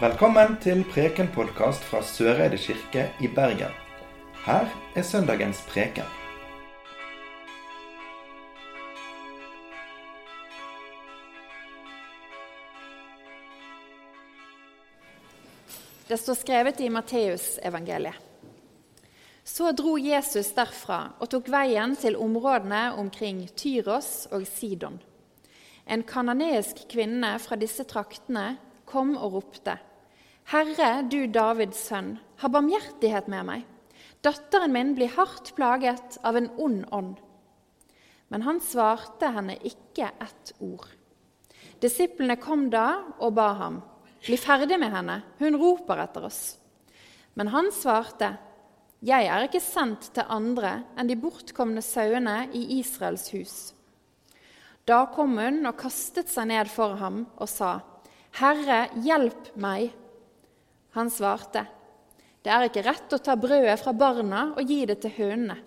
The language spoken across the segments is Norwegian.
Velkommen til Preken-podkast fra Søreide kirke i Bergen. Her er søndagens preken. Det står skrevet i Matteusevangeliet. Så dro Jesus derfra og tok veien til områdene omkring Tyros og Sidon. En kananeisk kvinne fra disse traktene kom og ropte:" Herre, du Davids sønn, ha barmhjertighet med meg. Datteren min blir hardt plaget av en ond ånd. Men han svarte henne ikke ett ord. Disiplene kom da og ba ham, bli ferdig med henne, hun roper etter oss. Men han svarte, jeg er ikke sendt til andre enn de bortkomne sauene i Israels hus. Da kom hun og kastet seg ned for ham og sa, Herre, hjelp meg. Han svarte, det er ikke rett å ta brødet fra barna og gi det til hønene.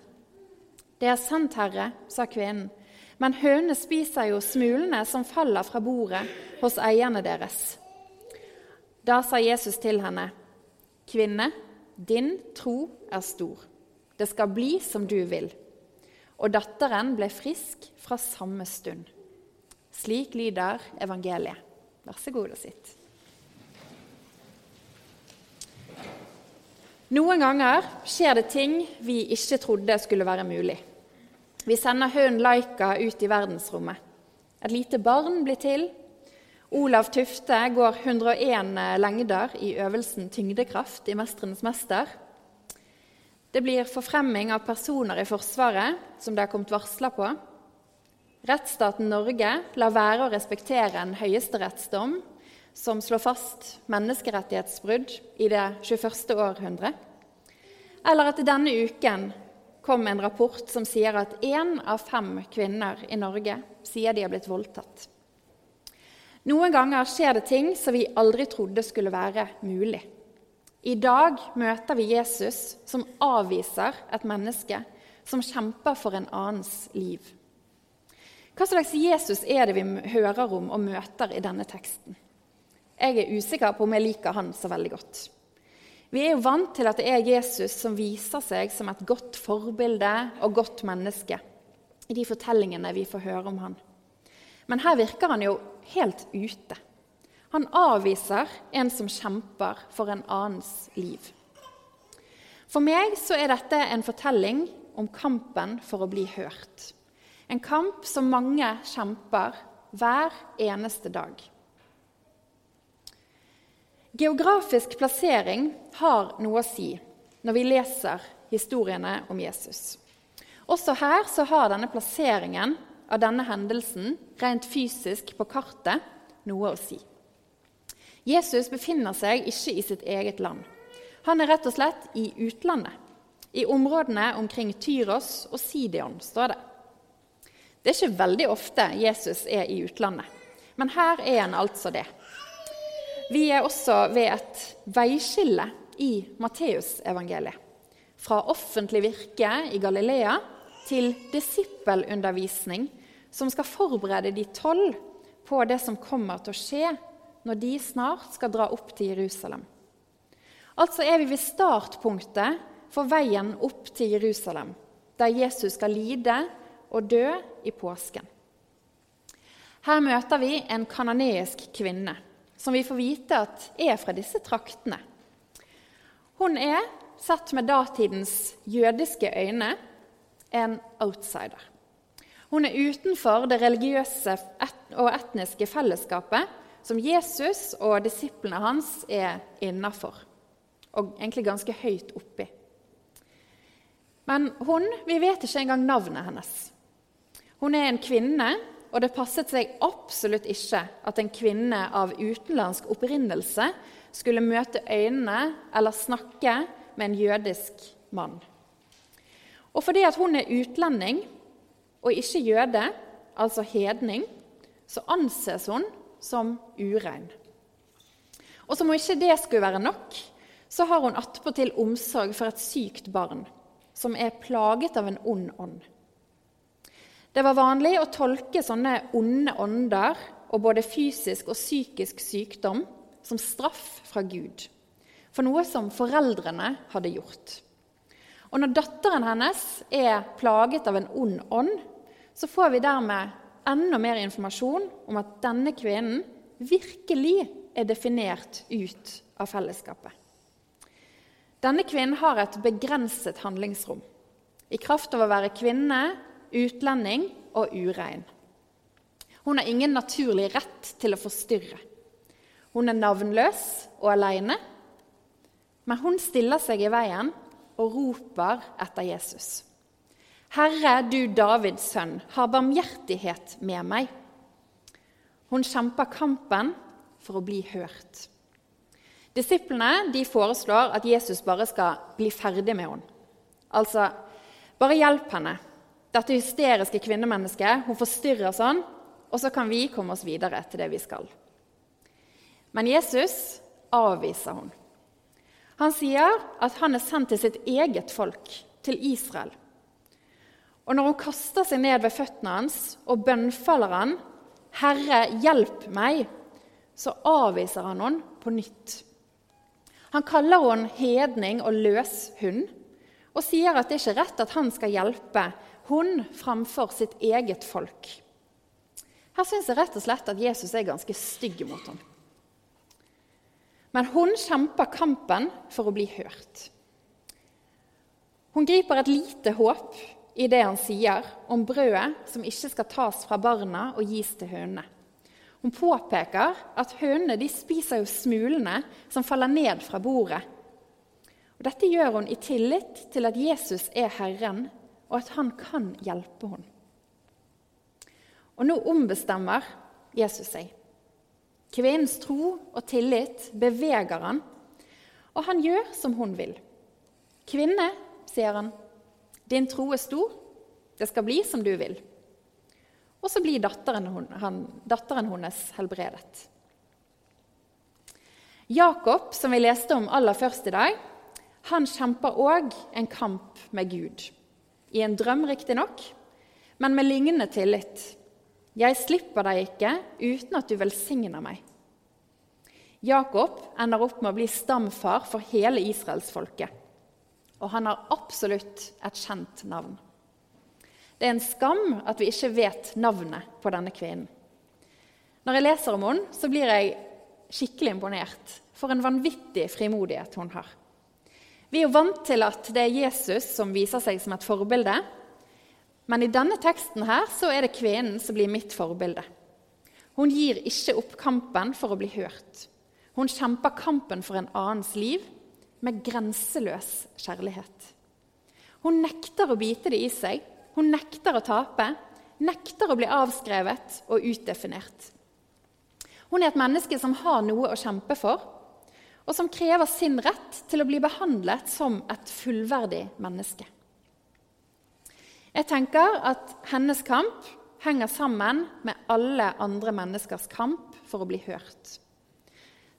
Det er sant, Herre, sa kvinnen, men hønene spiser jo smulene som faller fra bordet hos eierne deres. Da sa Jesus til henne, Kvinne, din tro er stor. Det skal bli som du vil. Og datteren ble frisk fra samme stund. Slik lyder evangeliet. Vær så god og sitt. Noen ganger skjer det ting vi ikke trodde skulle være mulig. Vi sender hunden Laika ut i verdensrommet. Et lite barn blir til. Olav Tufte går 101 lengder i øvelsen tyngdekraft i 'Mestrenes mester'. Det blir forfremming av personer i Forsvaret, som det har kommet varsler på. Rettsstaten Norge lar være å respektere en høyesterettsdom som slår fast menneskerettighetsbrudd i det 21. århundre. Eller at det denne uken kom en rapport som sier at én av fem kvinner i Norge sier de har blitt voldtatt. Noen ganger skjer det ting som vi aldri trodde skulle være mulig. I dag møter vi Jesus som avviser et menneske som kjemper for en annens liv. Hva slags Jesus er det vi hører om og møter i denne teksten? Jeg er usikker på om jeg liker han så veldig godt. Vi er jo vant til at det er Jesus som viser seg som et godt forbilde og godt menneske i de fortellingene vi får høre om han. Men her virker han jo helt ute. Han avviser en som kjemper for en annens liv. For meg så er dette en fortelling om kampen for å bli hørt. En kamp som mange kjemper hver eneste dag. Geografisk plassering har noe å si når vi leser historiene om Jesus. Også her så har denne plasseringen av denne hendelsen rent fysisk på kartet noe å si. Jesus befinner seg ikke i sitt eget land. Han er rett og slett i utlandet. I områdene omkring Tyros og Sidion, står det. Det er ikke veldig ofte Jesus er i utlandet, men her er han altså det. Vi er også ved et veiskille i Matteusevangeliet. Fra offentlig virke i Galilea til disippelundervisning som skal forberede de tolv på det som kommer til å skje når de snart skal dra opp til Jerusalem. Altså er vi ved startpunktet for veien opp til Jerusalem, der Jesus skal lide og dø i påsken. Her møter vi en kanoneisk kvinne, som vi får vite at er fra disse traktene. Hun er, sett med datidens jødiske øyne, en outsider. Hun er utenfor det religiøse og etniske fellesskapet som Jesus og disiplene hans er innafor, og egentlig ganske høyt oppi. Men hun, vi vet ikke engang navnet hennes. Hun er en kvinne, og det passet seg absolutt ikke at en kvinne av utenlandsk opprinnelse skulle møte øynene eller snakke med en jødisk mann. Og fordi at hun er utlending og ikke jøde, altså hedning, så anses hun som urein. Og som om ikke det skulle være nok, så har hun attpåtil omsorg for et sykt barn som er plaget av en ond ånd. Det var vanlig å tolke sånne onde ånder og både fysisk og psykisk sykdom som straff fra Gud for noe som foreldrene hadde gjort. Og når datteren hennes er plaget av en ond ånd, så får vi dermed enda mer informasjon om at denne kvinnen virkelig er definert ut av fellesskapet. Denne kvinnen har et begrenset handlingsrom i kraft av å være kvinne, utlending og urein. Hun har ingen naturlig rett til å forstyrre. Hun er navnløs og aleine, men hun stiller seg i veien og roper etter Jesus. Herre, du Davids sønn, ha barmhjertighet med meg. Hun kjemper kampen for å bli hørt. Disiplene foreslår at Jesus bare skal bli ferdig med henne. Altså, bare hjelp henne. Dette hysteriske kvinnemennesket hun forstyrrer sånn, og så kan vi komme oss videre til det vi skal. Men Jesus avviser hun. Han sier at han er sendt til sitt eget folk, til Israel. Og når hun kaster seg ned ved føttene hans og bønnfaller han, 'Herre, hjelp meg', så avviser han henne på nytt. Han kaller henne hedning og løshund og sier at det ikke er rett at han skal hjelpe hun framfor sitt eget folk. Her syns jeg rett og slett at Jesus er ganske stygg mot henne. Men hun kjemper kampen for å bli hørt. Hun griper et lite håp i det han sier om brødet som ikke skal tas fra barna og gis til hønene. Hun påpeker at hønene de spiser jo smulene som faller ned fra bordet. Og dette gjør hun i tillit til at Jesus er Herren, og at han kan hjelpe henne. Og nå ombestemmer Jesus seg. Kvinnens tro og tillit beveger han, og han gjør som hun vil. 'Kvinne', sier han, 'din tro er stor. Det skal bli som du vil.' Og så blir datteren, han, datteren hennes helbredet. Jakob, som vi leste om aller først i dag, han kjemper òg en kamp med Gud. I en drøm, riktignok, men med lignende tillit. Jeg slipper deg ikke uten at du velsigner meg. Jakob ender opp med å bli stamfar for hele israelsfolket. Og han har absolutt et kjent navn. Det er en skam at vi ikke vet navnet på denne kvinnen. Når jeg leser om henne, så blir jeg skikkelig imponert. For en vanvittig frimodighet hun har. Vi er jo vant til at det er Jesus som viser seg som et forbilde. Men i denne teksten her så er det kvinnen som blir mitt forbilde. Hun gir ikke opp kampen for å bli hørt. Hun kjemper kampen for en annens liv med grenseløs kjærlighet. Hun nekter å bite det i seg, hun nekter å tape, nekter å bli avskrevet og utdefinert. Hun er et menneske som har noe å kjempe for, og som krever sin rett til å bli behandlet som et fullverdig menneske. Jeg tenker at hennes kamp henger sammen med alle andre menneskers kamp for å bli hørt.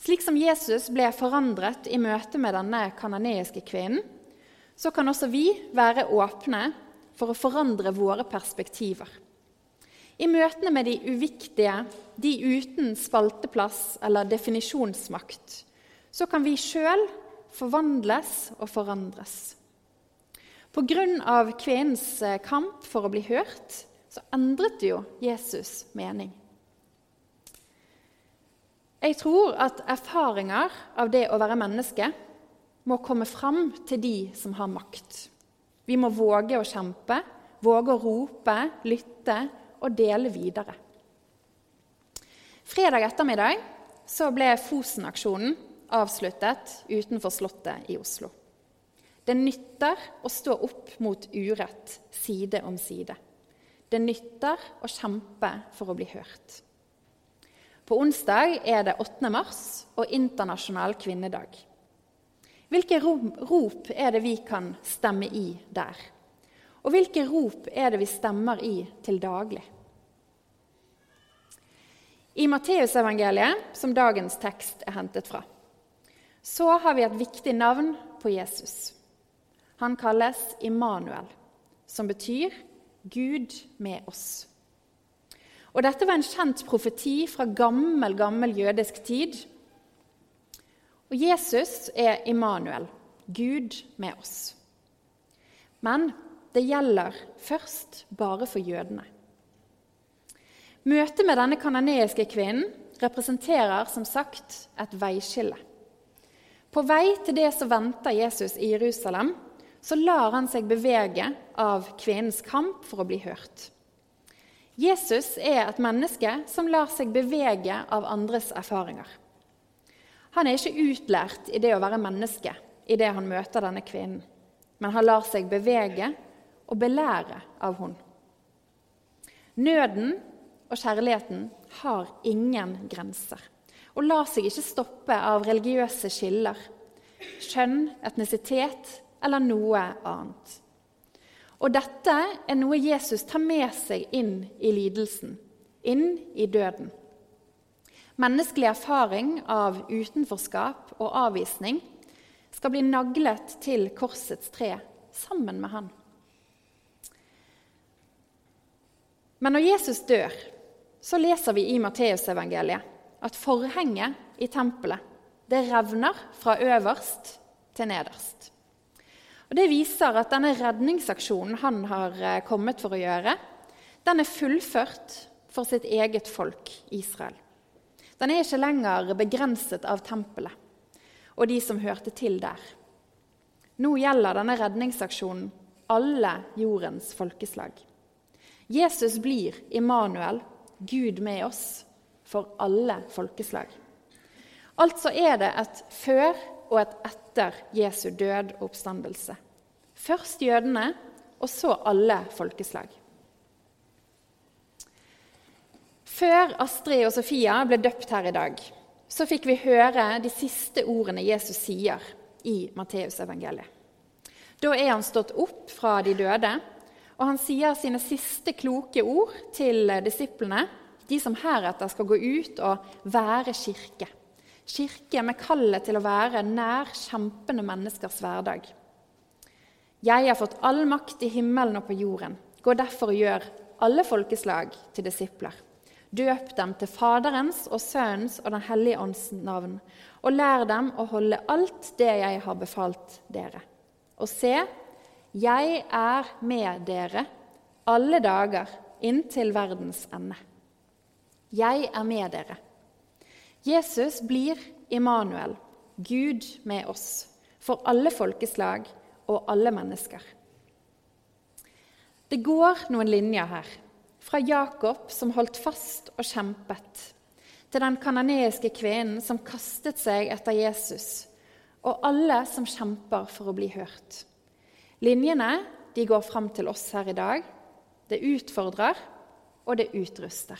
Slik som Jesus ble forandret i møte med denne kanoneiske kvinnen, så kan også vi være åpne for å forandre våre perspektiver. I møtene med de uviktige, de uten spalteplass eller definisjonsmakt, så kan vi sjøl forvandles og forandres. Pga. kvinnens eh, kamp for å bli hørt så endret jo Jesus mening. Jeg tror at erfaringer av det å være menneske må komme fram til de som har makt. Vi må våge å kjempe, våge å rope, lytte og dele videre. Fredag ettermiddag ble Fosen-aksjonen avsluttet utenfor Slottet i Oslo. Det nytter å stå opp mot urett side om side. Det nytter å kjempe for å bli hørt. På onsdag er det 8. mars og internasjonal kvinnedag. Hvilke rop er det vi kan stemme i der? Og hvilke rop er det vi stemmer i til daglig? I Matteusevangeliet, som dagens tekst er hentet fra, så har vi et viktig navn på Jesus. Han kalles Immanuel, som betyr Gud med oss. Og Dette var en kjent profeti fra gammel, gammel jødisk tid. Og Jesus er Immanuel, Gud med oss. Men det gjelder først bare for jødene. Møtet med denne kanoneiske kvinnen representerer som sagt et veiskille. På vei til det som venter Jesus i Jerusalem, så lar han seg bevege av kvinnens kamp for å bli hørt. Jesus er et menneske som lar seg bevege av andres erfaringer. Han er ikke utlært i det å være menneske i det han møter denne kvinnen, men han lar seg bevege og belære av henne. Nøden og kjærligheten har ingen grenser og lar seg ikke stoppe av religiøse skiller, kjønn, etnisitet eller noe annet. Og dette er noe Jesus tar med seg inn i lidelsen, inn i døden. Menneskelig erfaring av utenforskap og avvisning skal bli naglet til korsets tre sammen med han. Men når Jesus dør, så leser vi i Matteusevangeliet at forhenget i tempelet det revner fra øverst til nederst. Og Det viser at denne redningsaksjonen han har eh, kommet for å gjøre, den er fullført for sitt eget folk, Israel. Den er ikke lenger begrenset av tempelet og de som hørte til der. Nå gjelder denne redningsaksjonen alle jordens folkeslag. Jesus blir Immanuel, Gud med oss, for alle folkeslag. Altså er det et før og et etter Jesu død og oppstandelse. Først jødene, og så alle folkeslag. Før Astrid og Sofia ble døpt her i dag, så fikk vi høre de siste ordene Jesus sier i Matteusevangeliet. Da er han stått opp fra de døde, og han sier sine siste kloke ord til disiplene, de som heretter skal gå ut og være kirke. Kirke med kallet til å være nær kjempende menneskers hverdag. Jeg har fått all makt i himmelen og på jorden. Gå derfor og gjør alle folkeslag til disipler. Døp dem til Faderens og Sønnens og Den hellige ånds navn, og lær dem å holde alt det jeg har befalt dere. Og se, jeg er med dere alle dager inntil verdens ende. Jeg er med dere. Jesus blir Immanuel, Gud med oss, for alle folkeslag og alle mennesker. Det går noen linjer her, fra Jakob som holdt fast og kjempet, til den kanoneiske kvinnen som kastet seg etter Jesus, og alle som kjemper for å bli hørt. Linjene de går fram til oss her i dag. Det utfordrer, og det utruster.